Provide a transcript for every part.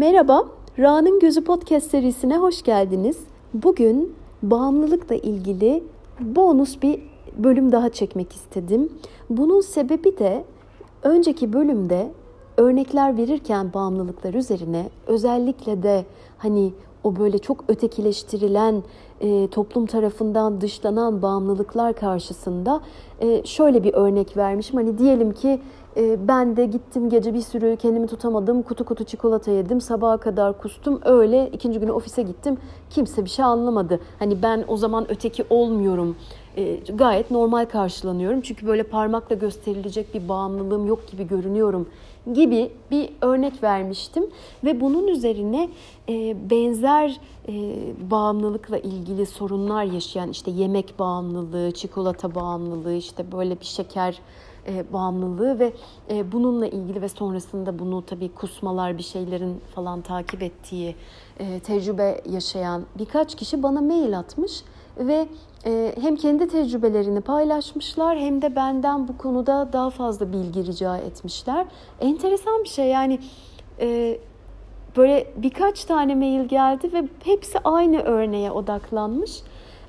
Merhaba, Ra'nın Gözü Podcast serisine hoş geldiniz. Bugün bağımlılıkla ilgili bonus bir bölüm daha çekmek istedim. Bunun sebebi de önceki bölümde örnekler verirken bağımlılıklar üzerine özellikle de hani o böyle çok ötekileştirilen e, toplum tarafından dışlanan bağımlılıklar karşısında e, şöyle bir örnek vermişim. Hani diyelim ki e, ben de gittim gece bir sürü kendimi tutamadım. Kutu kutu çikolata yedim. Sabaha kadar kustum. Öyle ikinci günü ofise gittim. Kimse bir şey anlamadı. Hani ben o zaman öteki olmuyorum. E, gayet normal karşılanıyorum. Çünkü böyle parmakla gösterilecek bir bağımlılığım yok gibi görünüyorum gibi bir örnek vermiştim ve bunun üzerine e, benzer e, bağımlılıkla ilgili sorunlar yaşayan işte yemek bağımlılığı, çikolata bağımlılığı, işte böyle bir şeker e, bağımlılığı ve e, bununla ilgili ve sonrasında bunu tabii kusmalar bir şeylerin falan takip ettiği e, tecrübe yaşayan birkaç kişi bana mail atmış ve e, hem kendi tecrübelerini paylaşmışlar hem de benden bu konuda daha fazla bilgi rica etmişler. Enteresan bir şey yani e, böyle birkaç tane mail geldi ve hepsi aynı örneğe odaklanmış.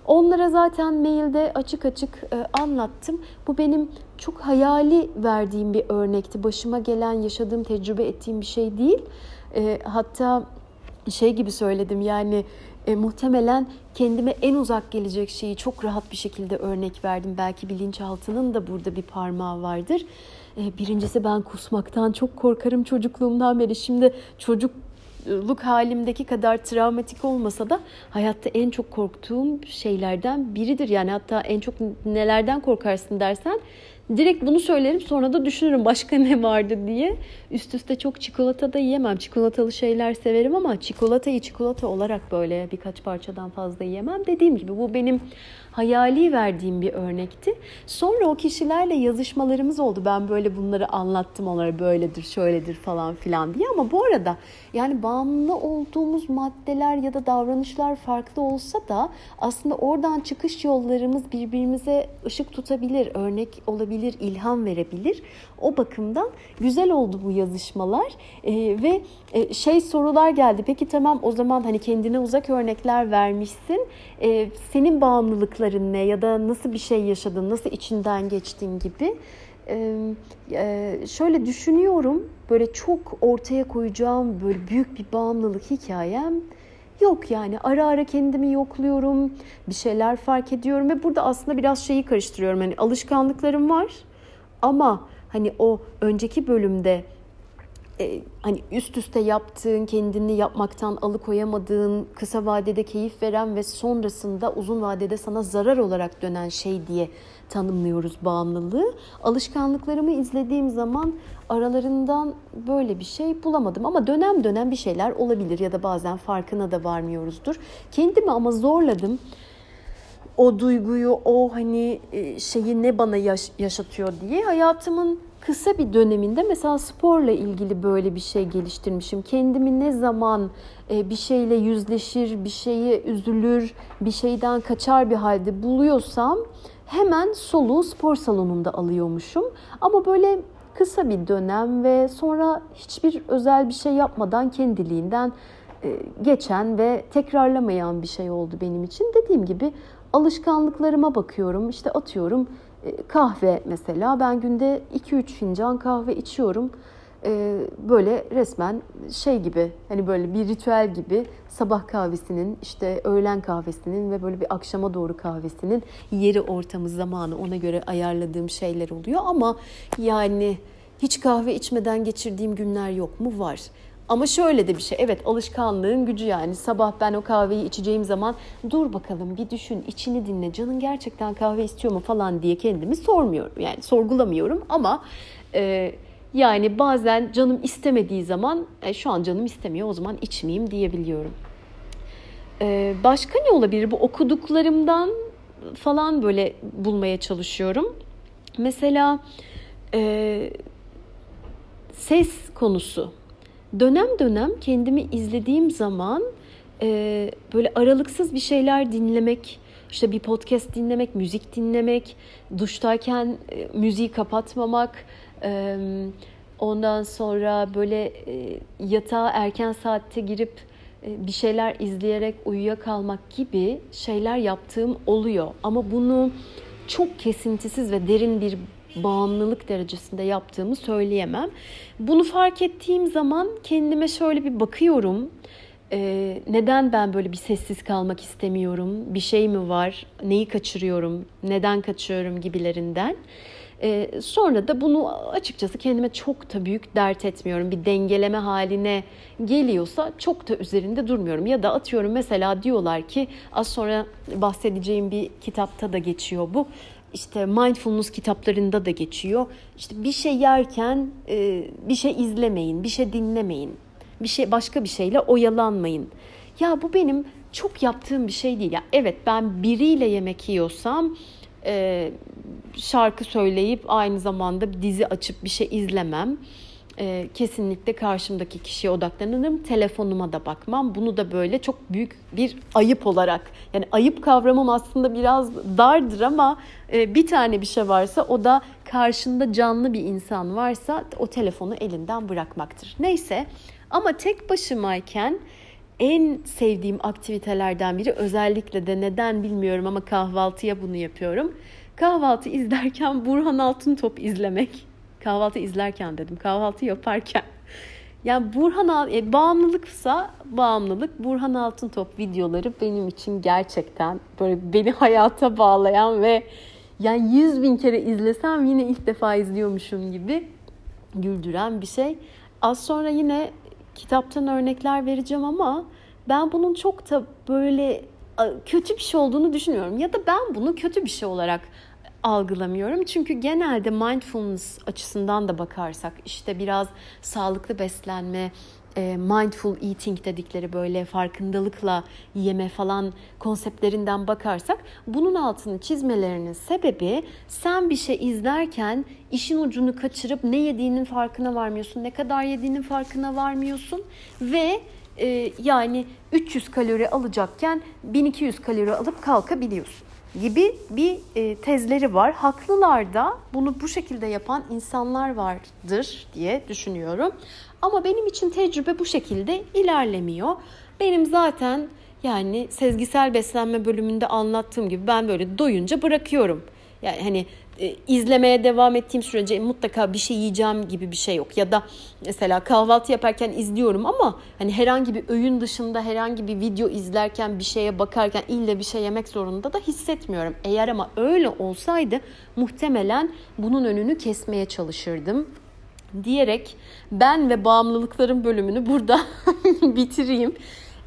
Onlara zaten mailde açık açık e, anlattım. Bu benim çok hayali verdiğim bir örnekti. Başıma gelen, yaşadığım, tecrübe ettiğim bir şey değil. E, hatta şey gibi söyledim yani e, muhtemelen kendime en uzak gelecek şeyi çok rahat bir şekilde örnek verdim. Belki bilinçaltının da burada bir parmağı vardır. E, birincisi ben kusmaktan çok korkarım çocukluğumdan beri. Şimdi çocuk çocukluk halimdeki kadar travmatik olmasa da hayatta en çok korktuğum şeylerden biridir. Yani hatta en çok nelerden korkarsın dersen direkt bunu söylerim sonra da düşünürüm başka ne vardı diye. Üst üste çok çikolata da yiyemem. Çikolatalı şeyler severim ama çikolatayı çikolata olarak böyle birkaç parçadan fazla yiyemem. Dediğim gibi bu benim hayali verdiğim bir örnekti. Sonra o kişilerle yazışmalarımız oldu. Ben böyle bunları anlattım onlara böyledir, şöyledir falan filan diye. Ama bu arada yani bağımlı olduğumuz maddeler ya da davranışlar farklı olsa da aslında oradan çıkış yollarımız birbirimize ışık tutabilir, örnek olabilir, ilham verebilir. O bakımdan güzel oldu bu yazışmalar ee, ve e, şey sorular geldi. Peki tamam o zaman hani kendine uzak örnekler vermişsin. Ee, senin bağımlılık zorlukların ne ya da nasıl bir şey yaşadın, nasıl içinden geçtiğin gibi. Ee, şöyle düşünüyorum, böyle çok ortaya koyacağım böyle büyük bir bağımlılık hikayem yok yani. Ara ara kendimi yokluyorum, bir şeyler fark ediyorum ve burada aslında biraz şeyi karıştırıyorum. Hani alışkanlıklarım var ama hani o önceki bölümde e, hani üst üste yaptığın, kendini yapmaktan alıkoyamadığın, kısa vadede keyif veren ve sonrasında uzun vadede sana zarar olarak dönen şey diye tanımlıyoruz bağımlılığı. Alışkanlıklarımı izlediğim zaman aralarından böyle bir şey bulamadım ama dönem dönem bir şeyler olabilir ya da bazen farkına da varmıyoruzdur. Kendimi ama zorladım o duyguyu, o hani e, şeyi ne bana yaş- yaşatıyor diye hayatımın kısa bir döneminde mesela sporla ilgili böyle bir şey geliştirmişim. Kendimi ne zaman e, bir şeyle yüzleşir, bir şeye üzülür, bir şeyden kaçar bir halde buluyorsam hemen soluğu spor salonunda alıyormuşum. Ama böyle kısa bir dönem ve sonra hiçbir özel bir şey yapmadan kendiliğinden e, geçen ve tekrarlamayan bir şey oldu benim için. Dediğim gibi alışkanlıklarıma bakıyorum. İşte atıyorum e, kahve mesela ben günde 2-3 fincan kahve içiyorum. E, böyle resmen şey gibi hani böyle bir ritüel gibi sabah kahvesinin işte öğlen kahvesinin ve böyle bir akşama doğru kahvesinin yeri ortamı zamanı ona göre ayarladığım şeyler oluyor ama yani hiç kahve içmeden geçirdiğim günler yok mu? Var. Ama şöyle de bir şey. Evet alışkanlığın gücü yani. Sabah ben o kahveyi içeceğim zaman dur bakalım bir düşün içini dinle. Canın gerçekten kahve istiyor mu falan diye kendimi sormuyorum. Yani sorgulamıyorum ama e, yani bazen canım istemediği zaman e, şu an canım istemiyor o zaman içmeyeyim diyebiliyorum. E, başka ne olabilir? Bu okuduklarımdan falan böyle bulmaya çalışıyorum. Mesela e, ses konusu dönem dönem kendimi izlediğim zaman e, böyle aralıksız bir şeyler dinlemek, işte bir podcast dinlemek, müzik dinlemek, duştayken e, müziği kapatmamak, Ondan sonra böyle yatağa erken saatte girip bir şeyler izleyerek uyuyakalmak gibi şeyler yaptığım oluyor. Ama bunu çok kesintisiz ve derin bir bağımlılık derecesinde yaptığımı söyleyemem. Bunu fark ettiğim zaman kendime şöyle bir bakıyorum. Ee, neden ben böyle bir sessiz kalmak istemiyorum? Bir şey mi var? Neyi kaçırıyorum? Neden kaçıyorum gibilerinden. Ee, sonra da bunu açıkçası kendime çok da büyük dert etmiyorum. Bir dengeleme haline geliyorsa çok da üzerinde durmuyorum. Ya da atıyorum mesela diyorlar ki az sonra bahsedeceğim bir kitapta da geçiyor bu işte mindfulness kitaplarında da geçiyor. İşte bir şey yerken e, bir şey izlemeyin, bir şey dinlemeyin. Bir şey başka bir şeyle oyalanmayın. Ya bu benim çok yaptığım bir şey değil. Ya evet ben biriyle yemek yiyorsam e, şarkı söyleyip aynı zamanda dizi açıp bir şey izlemem e, kesinlikle karşımdaki kişiye odaklanırım. Telefonuma da bakmam. Bunu da böyle çok büyük bir ayıp olarak yani ayıp kavramım aslında biraz dardır ama e, bir tane bir şey varsa o da karşında canlı bir insan varsa o telefonu elinden bırakmaktır. Neyse ama tek başımayken en sevdiğim aktivitelerden biri özellikle de neden bilmiyorum ama kahvaltıya bunu yapıyorum. Kahvaltı izlerken Burhan Altıntop izlemek Kahvaltı izlerken dedim. Kahvaltı yaparken. Yani Burhan e, bağımlılıksa bağımlılık. Burhan Altıntop videoları benim için gerçekten böyle beni hayata bağlayan ve yani yüz bin kere izlesem yine ilk defa izliyormuşum gibi güldüren bir şey. Az sonra yine kitaptan örnekler vereceğim ama ben bunun çok da böyle kötü bir şey olduğunu düşünüyorum. Ya da ben bunu kötü bir şey olarak algılamıyorum. Çünkü genelde mindfulness açısından da bakarsak işte biraz sağlıklı beslenme, e, mindful eating dedikleri böyle farkındalıkla yeme falan konseptlerinden bakarsak bunun altını çizmelerinin sebebi sen bir şey izlerken işin ucunu kaçırıp ne yediğinin farkına varmıyorsun, ne kadar yediğinin farkına varmıyorsun ve e, yani 300 kalori alacakken 1200 kalori alıp kalkabiliyorsun gibi bir e, tezleri var. Haklılar da bunu bu şekilde yapan insanlar vardır diye düşünüyorum. Ama benim için tecrübe bu şekilde ilerlemiyor. Benim zaten yani sezgisel beslenme bölümünde anlattığım gibi ben böyle doyunca bırakıyorum. Yani hani e, izlemeye devam ettiğim sürece mutlaka bir şey yiyeceğim gibi bir şey yok. Ya da mesela kahvaltı yaparken izliyorum ama hani herhangi bir öğün dışında herhangi bir video izlerken bir şeye bakarken ille bir şey yemek zorunda da hissetmiyorum. Eğer ama öyle olsaydı muhtemelen bunun önünü kesmeye çalışırdım diyerek ben ve bağımlılıkların bölümünü burada bitireyim.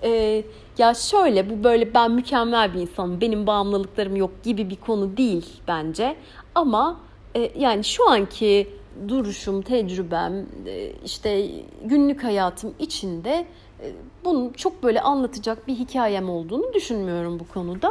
Ee, ya şöyle bu böyle ben mükemmel bir insanım benim bağımlılıklarım yok gibi bir konu değil bence ama e, yani şu anki duruşum, tecrübem, e, işte günlük hayatım içinde e, bunun çok böyle anlatacak bir hikayem olduğunu düşünmüyorum bu konuda.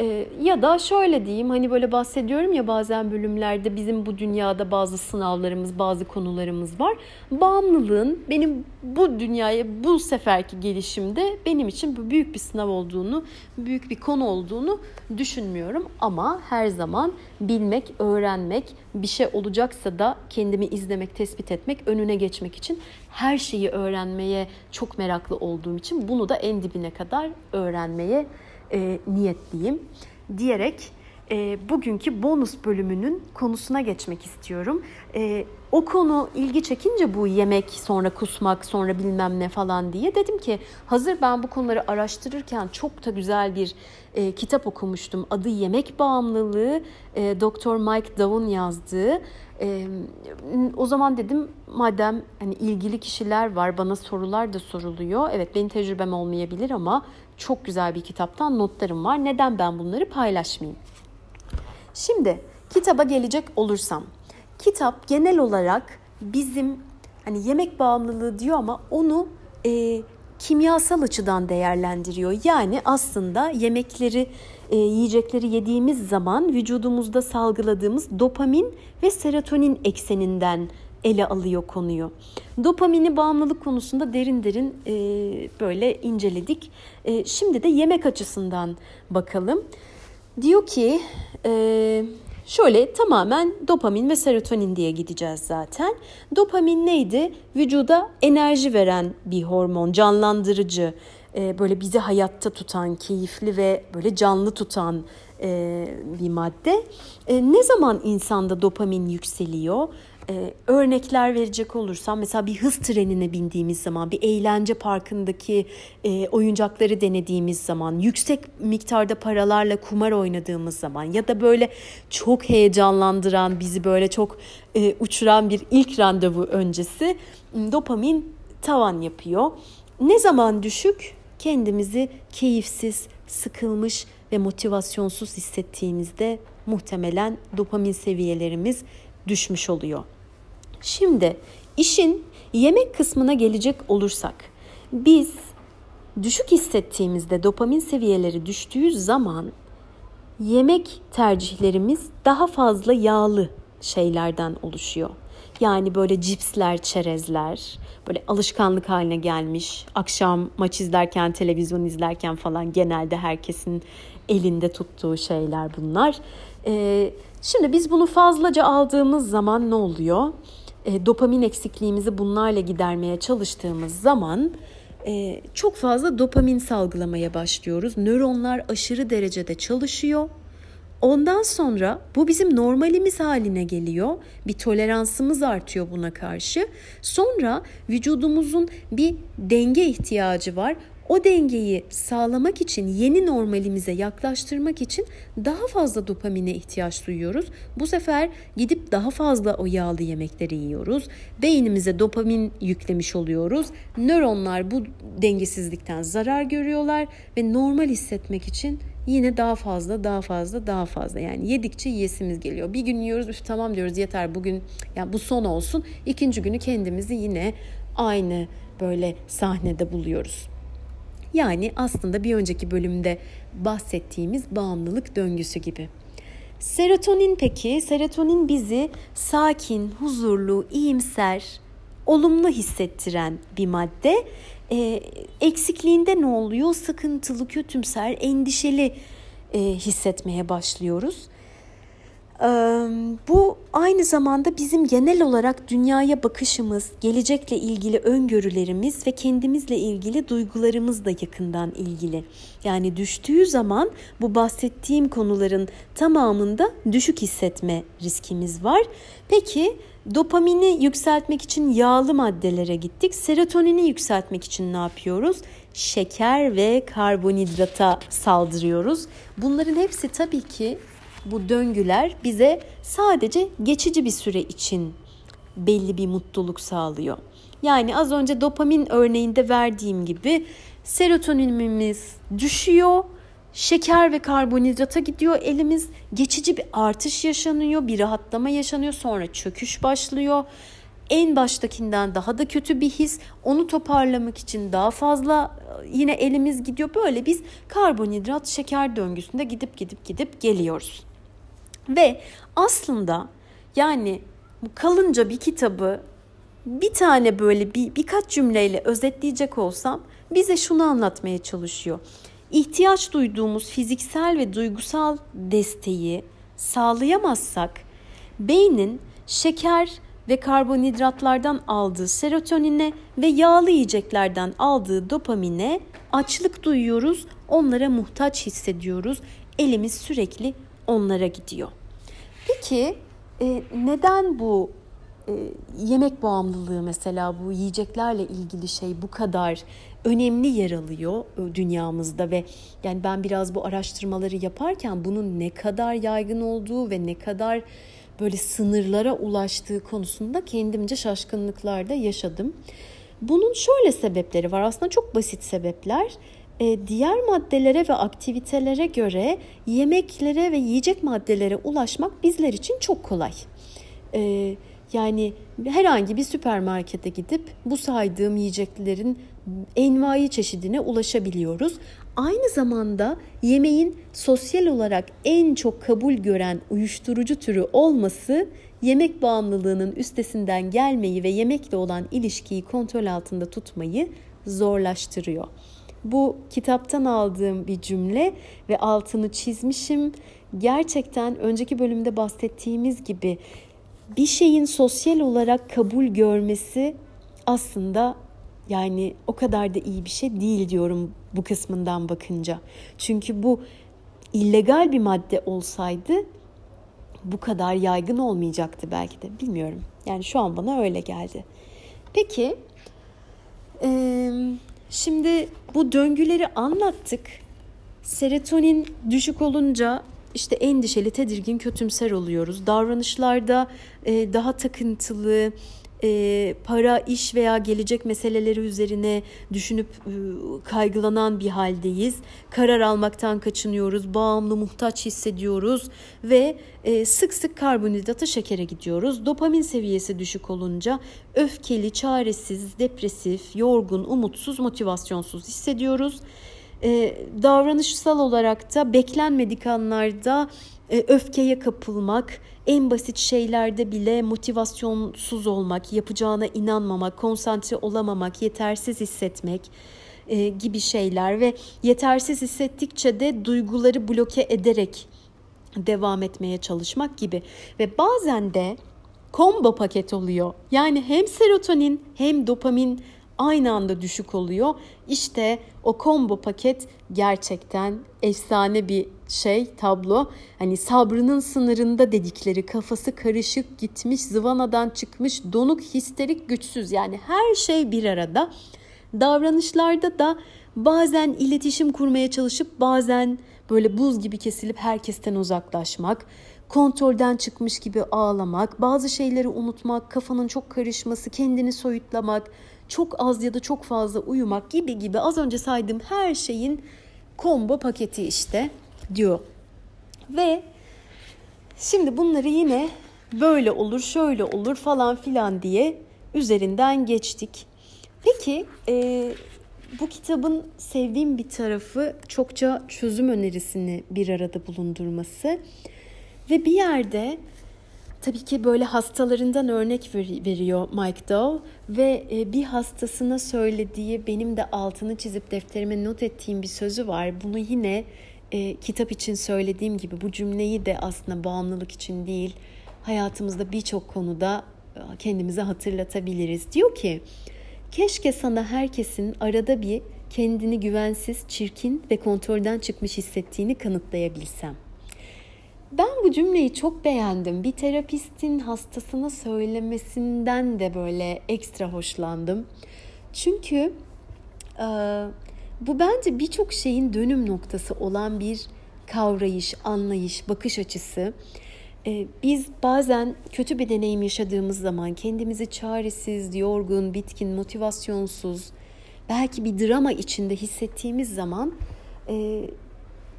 E, ya da şöyle diyeyim hani böyle bahsediyorum ya bazen bölümlerde bizim bu dünyada bazı sınavlarımız, bazı konularımız var. Bağımlılığın benim bu dünyaya bu seferki gelişimde benim için bu büyük bir sınav olduğunu, büyük bir konu olduğunu düşünmüyorum. Ama her zaman bilmek, öğrenmek, bir şey olacaksa da kendimi izlemek, tespit etmek, önüne geçmek için her şeyi öğrenmeye çok meraklı olduğum için bunu da en dibine kadar öğrenmeye e, niyetliyim diyerek e, bugünkü bonus bölümünün konusuna geçmek istiyorum. E, o konu ilgi çekince bu yemek sonra kusmak sonra bilmem ne falan diye dedim ki hazır ben bu konuları araştırırken çok da güzel bir e, kitap okumuştum. Adı Yemek Bağımlılığı e, Doktor Mike Dow'un yazdığı. E, o zaman dedim madem hani ilgili kişiler var bana sorular da soruluyor. Evet benim tecrübem olmayabilir ama çok güzel bir kitaptan notlarım var. Neden ben bunları paylaşmayayım? Şimdi kitaba gelecek olursam. Kitap genel olarak bizim hani yemek bağımlılığı diyor ama onu e, kimyasal açıdan değerlendiriyor. Yani aslında yemekleri, e, yiyecekleri yediğimiz zaman vücudumuzda salgıladığımız dopamin ve serotonin ekseninden ele alıyor konuyu. Dopamini bağımlılık konusunda derin derin e, böyle inceledik. E, şimdi de yemek açısından bakalım. Diyor ki e, şöyle tamamen dopamin ve serotonin diye gideceğiz zaten. Dopamin neydi? Vücuda enerji veren bir hormon, canlandırıcı, e, böyle bizi hayatta tutan, keyifli ve böyle canlı tutan e, bir madde. E, ne zaman insanda dopamin yükseliyor? Ee, örnekler verecek olursam mesela bir hız trenine bindiğimiz zaman, bir eğlence parkındaki e, oyuncakları denediğimiz zaman, yüksek miktarda paralarla kumar oynadığımız zaman ya da böyle çok heyecanlandıran, bizi böyle çok e, uçuran bir ilk randevu öncesi dopamin tavan yapıyor. Ne zaman düşük? Kendimizi keyifsiz, sıkılmış ve motivasyonsuz hissettiğimizde muhtemelen dopamin seviyelerimiz düşmüş oluyor. Şimdi işin yemek kısmına gelecek olursak biz düşük hissettiğimizde dopamin seviyeleri düştüğü zaman yemek tercihlerimiz daha fazla yağlı şeylerden oluşuyor. Yani böyle cipsler, çerezler, böyle alışkanlık haline gelmiş. Akşam maç izlerken, televizyon izlerken falan genelde herkesin elinde tuttuğu şeyler bunlar. Ee, şimdi biz bunu fazlaca aldığımız zaman ne oluyor? E, dopamin eksikliğimizi bunlarla gidermeye çalıştığımız zaman e, çok fazla dopamin salgılamaya başlıyoruz. Nöronlar aşırı derecede çalışıyor. Ondan sonra bu bizim normalimiz haline geliyor. Bir toleransımız artıyor buna karşı. Sonra vücudumuzun bir denge ihtiyacı var. O dengeyi sağlamak için, yeni normalimize yaklaştırmak için daha fazla dopamine ihtiyaç duyuyoruz. Bu sefer gidip daha fazla o yağlı yemekleri yiyoruz. Beynimize dopamin yüklemiş oluyoruz. Nöronlar bu dengesizlikten zarar görüyorlar ve normal hissetmek için yine daha fazla daha fazla daha fazla yani yedikçe yiyesimiz geliyor. Bir gün yiyoruz üf tamam diyoruz yeter bugün yani bu son olsun. İkinci günü kendimizi yine aynı böyle sahnede buluyoruz. Yani aslında bir önceki bölümde bahsettiğimiz bağımlılık döngüsü gibi. Serotonin peki? Serotonin bizi sakin, huzurlu, iyimser, olumlu hissettiren bir madde. E, eksikliğinde ne oluyor? Sıkıntılı, kötümser, endişeli e, hissetmeye başlıyoruz. Bu aynı zamanda bizim genel olarak dünyaya bakışımız, gelecekle ilgili öngörülerimiz ve kendimizle ilgili duygularımız da yakından ilgili. Yani düştüğü zaman bu bahsettiğim konuların tamamında düşük hissetme riskimiz var. Peki dopamini yükseltmek için yağlı maddelere gittik. Serotonini yükseltmek için ne yapıyoruz? Şeker ve karbonhidrata saldırıyoruz. Bunların hepsi tabii ki bu döngüler bize sadece geçici bir süre için belli bir mutluluk sağlıyor. Yani az önce dopamin örneğinde verdiğim gibi serotoninimiz düşüyor, şeker ve karbonhidrata gidiyor elimiz. Geçici bir artış yaşanıyor, bir rahatlama yaşanıyor, sonra çöküş başlıyor. En baştakinden daha da kötü bir his. Onu toparlamak için daha fazla e, yine elimiz gidiyor. Böyle biz karbonhidrat şeker döngüsünde gidip gidip gidip geliyoruz. Ve aslında yani kalınca bir kitabı bir tane böyle bir birkaç cümleyle özetleyecek olsam bize şunu anlatmaya çalışıyor. İhtiyaç duyduğumuz fiziksel ve duygusal desteği sağlayamazsak beynin şeker ve karbonhidratlardan aldığı serotonine ve yağlı yiyeceklerden aldığı dopamine açlık duyuyoruz, onlara muhtaç hissediyoruz. Elimiz sürekli onlara gidiyor. Peki e, neden bu e, yemek bağımlılığı mesela bu yiyeceklerle ilgili şey bu kadar önemli yer alıyor e, dünyamızda ve yani ben biraz bu araştırmaları yaparken bunun ne kadar yaygın olduğu ve ne kadar böyle sınırlara ulaştığı konusunda kendimce şaşkınlıklar da yaşadım. Bunun şöyle sebepleri var aslında çok basit sebepler e, diğer maddelere ve aktivitelere göre yemeklere ve yiyecek maddelere ulaşmak bizler için çok kolay. E, yani herhangi bir süpermarkete gidip bu saydığım yiyeceklerin envai çeşidine ulaşabiliyoruz. Aynı zamanda yemeğin sosyal olarak en çok kabul gören uyuşturucu türü olması yemek bağımlılığının üstesinden gelmeyi ve yemekle olan ilişkiyi kontrol altında tutmayı zorlaştırıyor. Bu kitaptan aldığım bir cümle ve altını çizmişim. gerçekten önceki bölümde bahsettiğimiz gibi bir şeyin sosyal olarak kabul görmesi aslında yani o kadar da iyi bir şey değil diyorum bu kısmından bakınca. Çünkü bu illegal bir madde olsaydı bu kadar yaygın olmayacaktı belki de. Bilmiyorum. Yani şu an bana öyle geldi. Peki şimdi bu döngüleri anlattık. Serotonin düşük olunca işte endişeli, tedirgin, kötümser oluyoruz. Davranışlarda daha takıntılı, e, para, iş veya gelecek meseleleri üzerine düşünüp e, kaygılanan bir haldeyiz. Karar almaktan kaçınıyoruz, bağımlı, muhtaç hissediyoruz ve e, sık sık karbonhidratı şekere gidiyoruz. Dopamin seviyesi düşük olunca öfkeli, çaresiz, depresif, yorgun, umutsuz, motivasyonsuz hissediyoruz. E, davranışsal olarak da beklenmedik anlarda öfkeye kapılmak, en basit şeylerde bile motivasyonsuz olmak, yapacağına inanmamak, konsantre olamamak, yetersiz hissetmek e, gibi şeyler ve yetersiz hissettikçe de duyguları bloke ederek devam etmeye çalışmak gibi ve bazen de combo paket oluyor. Yani hem serotonin hem dopamin aynı anda düşük oluyor. İşte o combo paket gerçekten efsane bir şey tablo. Hani sabrının sınırında dedikleri kafası karışık gitmiş zıvanadan çıkmış donuk histerik güçsüz yani her şey bir arada. Davranışlarda da bazen iletişim kurmaya çalışıp bazen böyle buz gibi kesilip herkesten uzaklaşmak, kontrolden çıkmış gibi ağlamak, bazı şeyleri unutmak, kafanın çok karışması, kendini soyutlamak, çok az ya da çok fazla uyumak gibi gibi az önce saydığım her şeyin combo paketi işte diyor. Ve şimdi bunları yine böyle olur, şöyle olur falan filan diye üzerinden geçtik. Peki e, bu kitabın sevdiğim bir tarafı çokça çözüm önerisini bir arada bulundurması ve bir yerde tabii ki böyle hastalarından örnek veriyor Mike Dow ve e, bir hastasına söylediği benim de altını çizip defterime not ettiğim bir sözü var. Bunu yine e, kitap için söylediğim gibi bu cümleyi de aslında bağımlılık için değil hayatımızda birçok konuda e, kendimize hatırlatabiliriz. Diyor ki keşke sana herkesin arada bir kendini güvensiz, çirkin ve kontrolden çıkmış hissettiğini kanıtlayabilsem. Ben bu cümleyi çok beğendim. Bir terapistin hastasına söylemesinden de böyle ekstra hoşlandım. Çünkü e, bu bence birçok şeyin dönüm noktası olan bir kavrayış, anlayış, bakış açısı. E, biz bazen kötü bir deneyim yaşadığımız zaman kendimizi çaresiz, yorgun, bitkin, motivasyonsuz, belki bir drama içinde hissettiğimiz zaman e,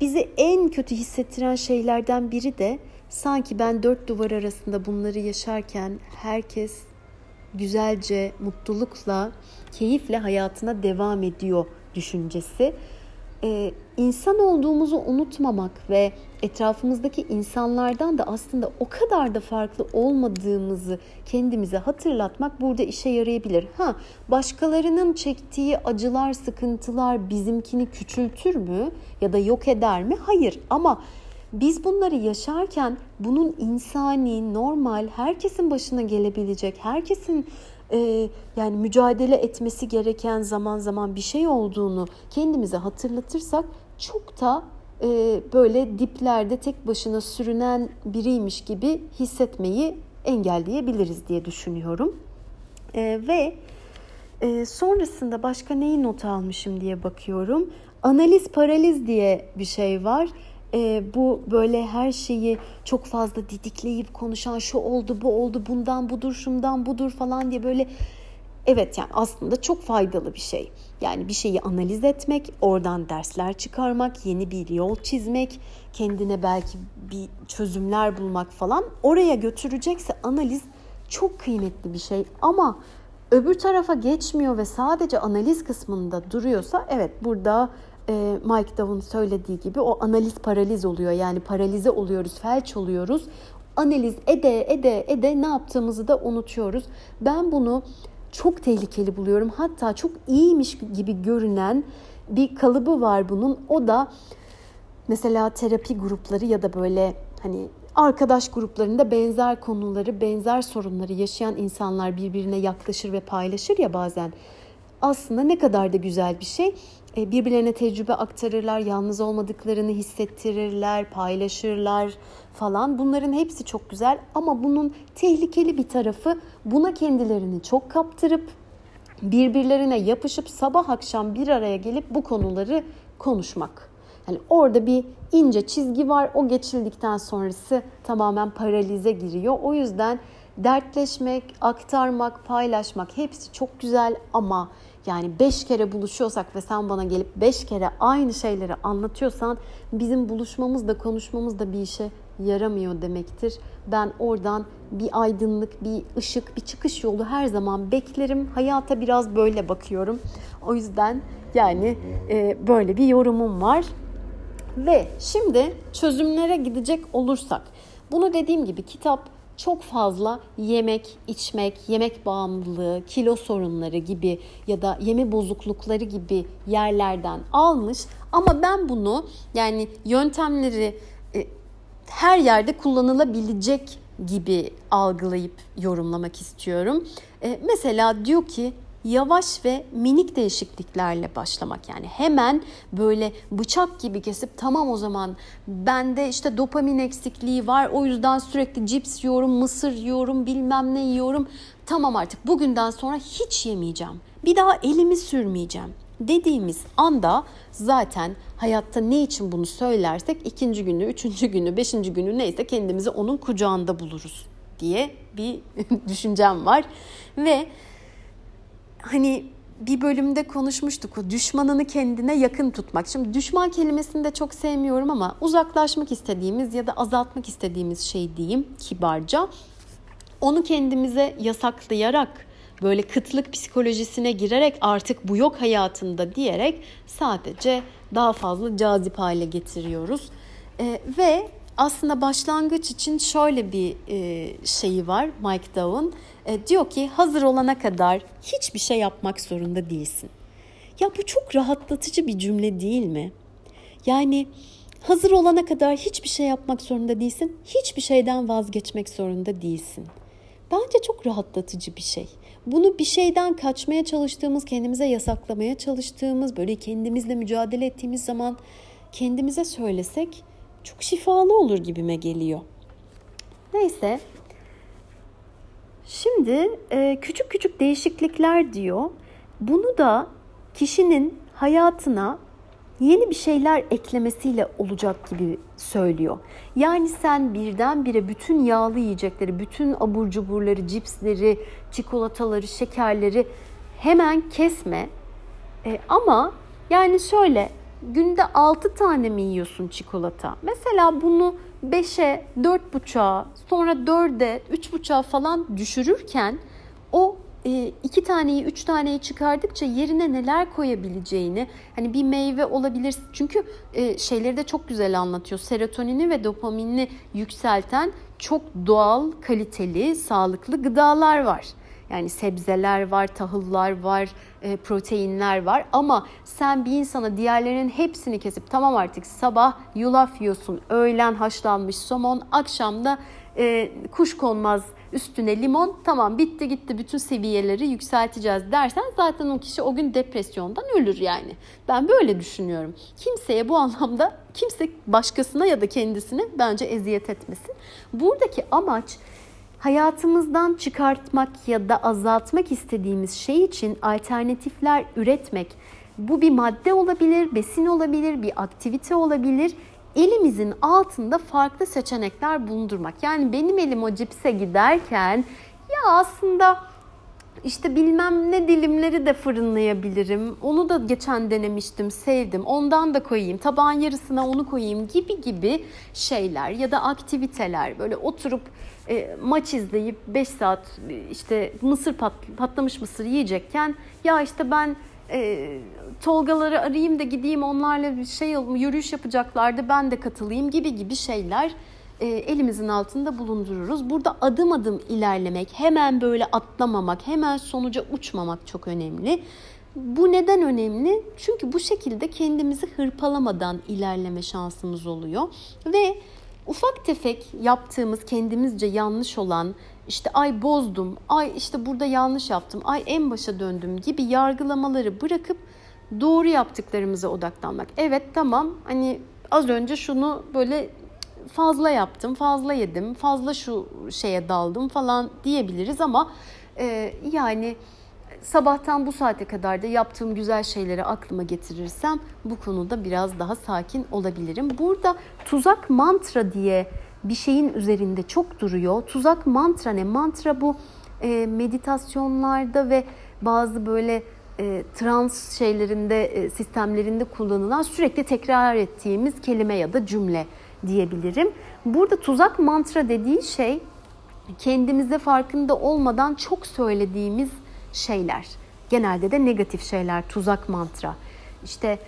Bizi en kötü hissettiren şeylerden biri de sanki ben dört duvar arasında bunları yaşarken herkes güzelce, mutlulukla, keyifle hayatına devam ediyor düşüncesi. Ee, insan olduğumuzu unutmamak ve etrafımızdaki insanlardan da aslında o kadar da farklı olmadığımızı kendimize hatırlatmak burada işe yarayabilir. Ha, başkalarının çektiği acılar, sıkıntılar bizimkini küçültür mü ya da yok eder mi? Hayır ama biz bunları yaşarken bunun insani, normal, herkesin başına gelebilecek, herkesin e, yani mücadele etmesi gereken zaman zaman bir şey olduğunu kendimize hatırlatırsak çok da e, böyle diplerde tek başına sürünen biriymiş gibi hissetmeyi engelleyebiliriz diye düşünüyorum. E, ve e, sonrasında başka neyi not almışım diye bakıyorum. Analiz paraliz diye bir şey var. E, bu böyle her şeyi çok fazla didikleyip konuşan şu oldu bu oldu bundan budur şundan budur falan diye böyle Evet yani aslında çok faydalı bir şey. Yani bir şeyi analiz etmek, oradan dersler çıkarmak, yeni bir yol çizmek, kendine belki bir çözümler bulmak falan oraya götürecekse analiz çok kıymetli bir şey. Ama öbür tarafa geçmiyor ve sadece analiz kısmında duruyorsa evet burada e, Mike Dov'un söylediği gibi o analiz paraliz oluyor. Yani paralize oluyoruz, felç oluyoruz. Analiz ede ede ede ne yaptığımızı da unutuyoruz. Ben bunu çok tehlikeli buluyorum. Hatta çok iyiymiş gibi görünen bir kalıbı var bunun. O da mesela terapi grupları ya da böyle hani arkadaş gruplarında benzer konuları, benzer sorunları yaşayan insanlar birbirine yaklaşır ve paylaşır ya bazen. Aslında ne kadar da güzel bir şey. E, birbirlerine tecrübe aktarırlar, yalnız olmadıklarını hissettirirler, paylaşırlar falan. Bunların hepsi çok güzel ama bunun tehlikeli bir tarafı buna kendilerini çok kaptırıp birbirlerine yapışıp sabah akşam bir araya gelip bu konuları konuşmak. Yani orada bir ince çizgi var. O geçildikten sonrası tamamen paralize giriyor. O yüzden dertleşmek, aktarmak, paylaşmak hepsi çok güzel ama yani beş kere buluşuyorsak ve sen bana gelip beş kere aynı şeyleri anlatıyorsan bizim buluşmamız da konuşmamız da bir işe yaramıyor demektir. Ben oradan bir aydınlık, bir ışık, bir çıkış yolu her zaman beklerim. Hayata biraz böyle bakıyorum. O yüzden yani e, böyle bir yorumum var. Ve şimdi çözümlere gidecek olursak bunu dediğim gibi kitap çok fazla yemek, içmek, yemek bağımlılığı, kilo sorunları gibi ya da yeme bozuklukları gibi yerlerden almış. Ama ben bunu yani yöntemleri e, her yerde kullanılabilecek gibi algılayıp yorumlamak istiyorum. E, mesela diyor ki yavaş ve minik değişikliklerle başlamak yani hemen böyle bıçak gibi kesip tamam o zaman bende işte dopamin eksikliği var o yüzden sürekli cips yiyorum, mısır yiyorum, bilmem ne yiyorum. Tamam artık bugünden sonra hiç yemeyeceğim. Bir daha elimi sürmeyeceğim dediğimiz anda zaten hayatta ne için bunu söylersek ikinci günü, üçüncü günü, beşinci günü neyse kendimizi onun kucağında buluruz diye bir düşüncem var. Ve hani bir bölümde konuşmuştuk o düşmanını kendine yakın tutmak. Şimdi düşman kelimesini de çok sevmiyorum ama uzaklaşmak istediğimiz ya da azaltmak istediğimiz şey diyeyim kibarca. Onu kendimize yasaklayarak böyle kıtlık psikolojisine girerek artık bu yok hayatında diyerek sadece daha fazla cazip hale getiriyoruz. Ee, ve aslında başlangıç için şöyle bir e, şeyi var Mike Dow'un. E, diyor ki hazır olana kadar hiçbir şey yapmak zorunda değilsin. Ya bu çok rahatlatıcı bir cümle değil mi? Yani hazır olana kadar hiçbir şey yapmak zorunda değilsin. Hiçbir şeyden vazgeçmek zorunda değilsin. Bence çok rahatlatıcı bir şey. Bunu bir şeyden kaçmaya çalıştığımız, kendimize yasaklamaya çalıştığımız, böyle kendimizle mücadele ettiğimiz zaman kendimize söylesek çok şifalı olur gibime geliyor. Neyse. Şimdi e, küçük küçük değişiklikler diyor. Bunu da kişinin hayatına yeni bir şeyler eklemesiyle olacak gibi söylüyor. Yani sen birdenbire bütün yağlı yiyecekleri, bütün abur cuburları, cipsleri, çikolataları, şekerleri hemen kesme. E, ama yani şöyle günde 6 tane mi yiyorsun çikolata? Mesela bunu 5'e, 4,5'a, sonra 4'e, 3,5'a falan düşürürken o e, iki taneyi, üç taneyi çıkardıkça yerine neler koyabileceğini, hani bir meyve olabilir. Çünkü e, şeyleri de çok güzel anlatıyor. Serotonini ve dopaminini yükselten çok doğal, kaliteli, sağlıklı gıdalar var. Yani sebzeler var, tahıllar var, e, proteinler var ama sen bir insana diğerlerinin hepsini kesip tamam artık sabah yulaf yiyorsun, öğlen haşlanmış somon, akşamda e, kuş konmaz üstüne limon tamam bitti gitti bütün seviyeleri yükselteceğiz dersen zaten o kişi o gün depresyondan ölür yani. Ben böyle düşünüyorum. Kimseye bu anlamda kimse başkasına ya da kendisine bence eziyet etmesin. Buradaki amaç hayatımızdan çıkartmak ya da azaltmak istediğimiz şey için alternatifler üretmek. Bu bir madde olabilir, besin olabilir, bir aktivite olabilir. Elimizin altında farklı seçenekler bulundurmak. Yani benim elim o cipse giderken ya aslında işte bilmem ne dilimleri de fırınlayabilirim. Onu da geçen denemiştim, sevdim. Ondan da koyayım. Tabağın yarısına onu koyayım gibi gibi şeyler ya da aktiviteler. Böyle oturup e, maç izleyip 5 saat işte mısır pat, patlamış mısır yiyecekken ya işte ben e, Tolgaları arayayım da gideyim onlarla bir şey yürüyüş yapacaklardı ben de katılayım gibi gibi şeyler elimizin altında bulundururuz. Burada adım adım ilerlemek, hemen böyle atlamamak, hemen sonuca uçmamak çok önemli. Bu neden önemli? Çünkü bu şekilde kendimizi hırpalamadan ilerleme şansımız oluyor ve ufak tefek yaptığımız kendimizce yanlış olan işte ay bozdum, ay işte burada yanlış yaptım, ay en başa döndüm gibi yargılamaları bırakıp doğru yaptıklarımıza odaklanmak. Evet tamam hani az önce şunu böyle fazla yaptım, fazla yedim, fazla şu şeye daldım falan diyebiliriz ama e, yani sabahtan bu saate kadar da yaptığım güzel şeyleri aklıma getirirsem bu konuda biraz daha sakin olabilirim. Burada tuzak mantra diye bir şeyin üzerinde çok duruyor. Tuzak mantra ne? Mantra bu e, meditasyonlarda ve bazı böyle e, trans şeylerinde, e, sistemlerinde kullanılan sürekli tekrar ettiğimiz kelime ya da cümle diyebilirim. Burada tuzak mantra dediği şey kendimize farkında olmadan çok söylediğimiz şeyler. Genelde de negatif şeyler, tuzak mantra. İşte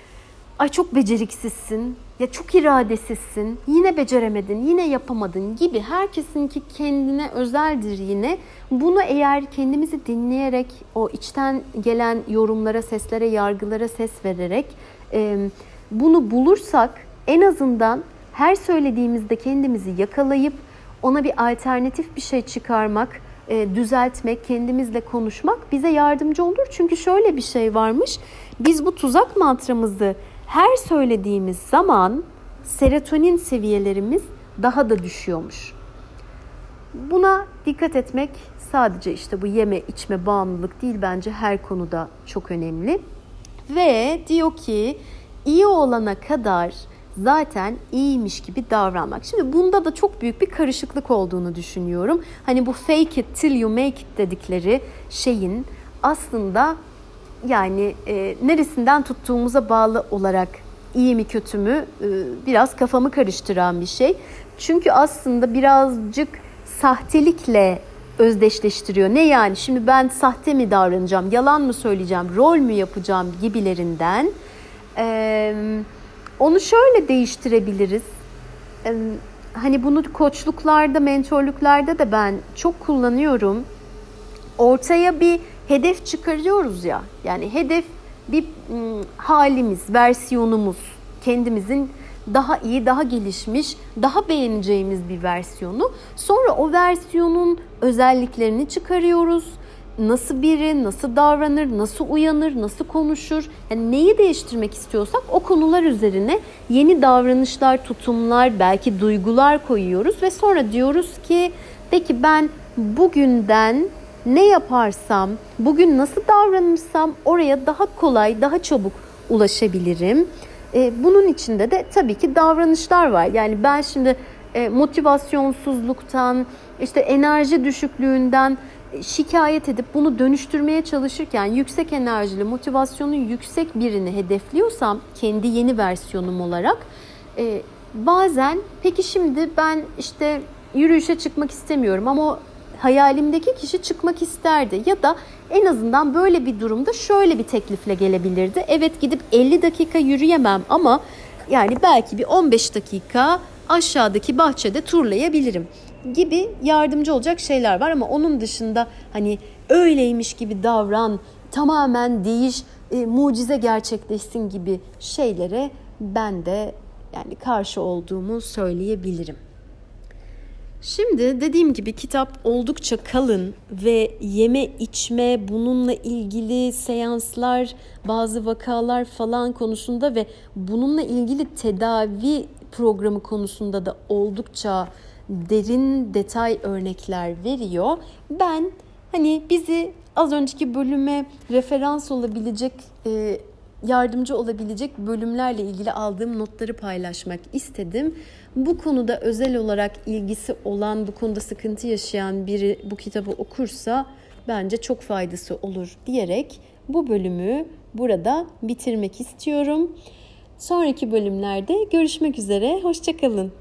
ay çok beceriksizsin, ya çok iradesizsin, yine beceremedin, yine yapamadın gibi herkesinki kendine özeldir yine. Bunu eğer kendimizi dinleyerek o içten gelen yorumlara, seslere, yargılara ses vererek e, bunu bulursak en azından her söylediğimizde kendimizi yakalayıp ona bir alternatif bir şey çıkarmak, e, düzeltmek, kendimizle konuşmak bize yardımcı olur. Çünkü şöyle bir şey varmış. Biz bu tuzak mantramızı her söylediğimiz zaman serotonin seviyelerimiz daha da düşüyormuş. Buna dikkat etmek sadece işte bu yeme içme bağımlılık değil bence her konuda çok önemli. Ve diyor ki iyi olana kadar zaten iyiymiş gibi davranmak. Şimdi bunda da çok büyük bir karışıklık olduğunu düşünüyorum. Hani bu fake it till you make it dedikleri şeyin aslında yani e, neresinden tuttuğumuza bağlı olarak iyi mi kötü mü e, biraz kafamı karıştıran bir şey. Çünkü aslında birazcık sahtelikle özdeşleştiriyor. Ne yani şimdi ben sahte mi davranacağım, yalan mı söyleyeceğim, rol mü yapacağım gibilerinden. Ee, onu şöyle değiştirebiliriz. Hani bunu koçluklarda, mentorluklarda da ben çok kullanıyorum. Ortaya bir hedef çıkarıyoruz ya. Yani hedef bir halimiz, versiyonumuz, kendimizin daha iyi, daha gelişmiş, daha beğeneceğimiz bir versiyonu. Sonra o versiyonun özelliklerini çıkarıyoruz. Nasıl biri, nasıl davranır, nasıl uyanır, nasıl konuşur. Yani neyi değiştirmek istiyorsak o konular üzerine yeni davranışlar, tutumlar, belki duygular koyuyoruz ve sonra diyoruz ki peki ben bugünden ne yaparsam, bugün nasıl davranırsam oraya daha kolay, daha çabuk ulaşabilirim. E, bunun içinde de tabii ki davranışlar var. Yani ben şimdi e, motivasyonsuzluktan, işte enerji düşüklüğünden şikayet edip bunu dönüştürmeye çalışırken yüksek enerjili, motivasyonu yüksek birini hedefliyorsam kendi yeni versiyonum olarak e, bazen peki şimdi ben işte yürüyüşe çıkmak istemiyorum ama hayalimdeki kişi çıkmak isterdi ya da en azından böyle bir durumda şöyle bir teklifle gelebilirdi. Evet gidip 50 dakika yürüyemem ama yani belki bir 15 dakika aşağıdaki bahçede turlayabilirim gibi yardımcı olacak şeyler var ama onun dışında hani öyleymiş gibi davran, tamamen değiş, e, mucize gerçekleşsin gibi şeylere ben de yani karşı olduğumu söyleyebilirim. Şimdi dediğim gibi kitap oldukça kalın ve yeme içme bununla ilgili seanslar, bazı vakalar falan konusunda ve bununla ilgili tedavi programı konusunda da oldukça derin detay örnekler veriyor. Ben hani bizi az önceki bölüme referans olabilecek e, yardımcı olabilecek bölümlerle ilgili aldığım notları paylaşmak istedim. Bu konuda özel olarak ilgisi olan, bu konuda sıkıntı yaşayan biri bu kitabı okursa bence çok faydası olur diyerek bu bölümü burada bitirmek istiyorum. Sonraki bölümlerde görüşmek üzere. Hoşçakalın.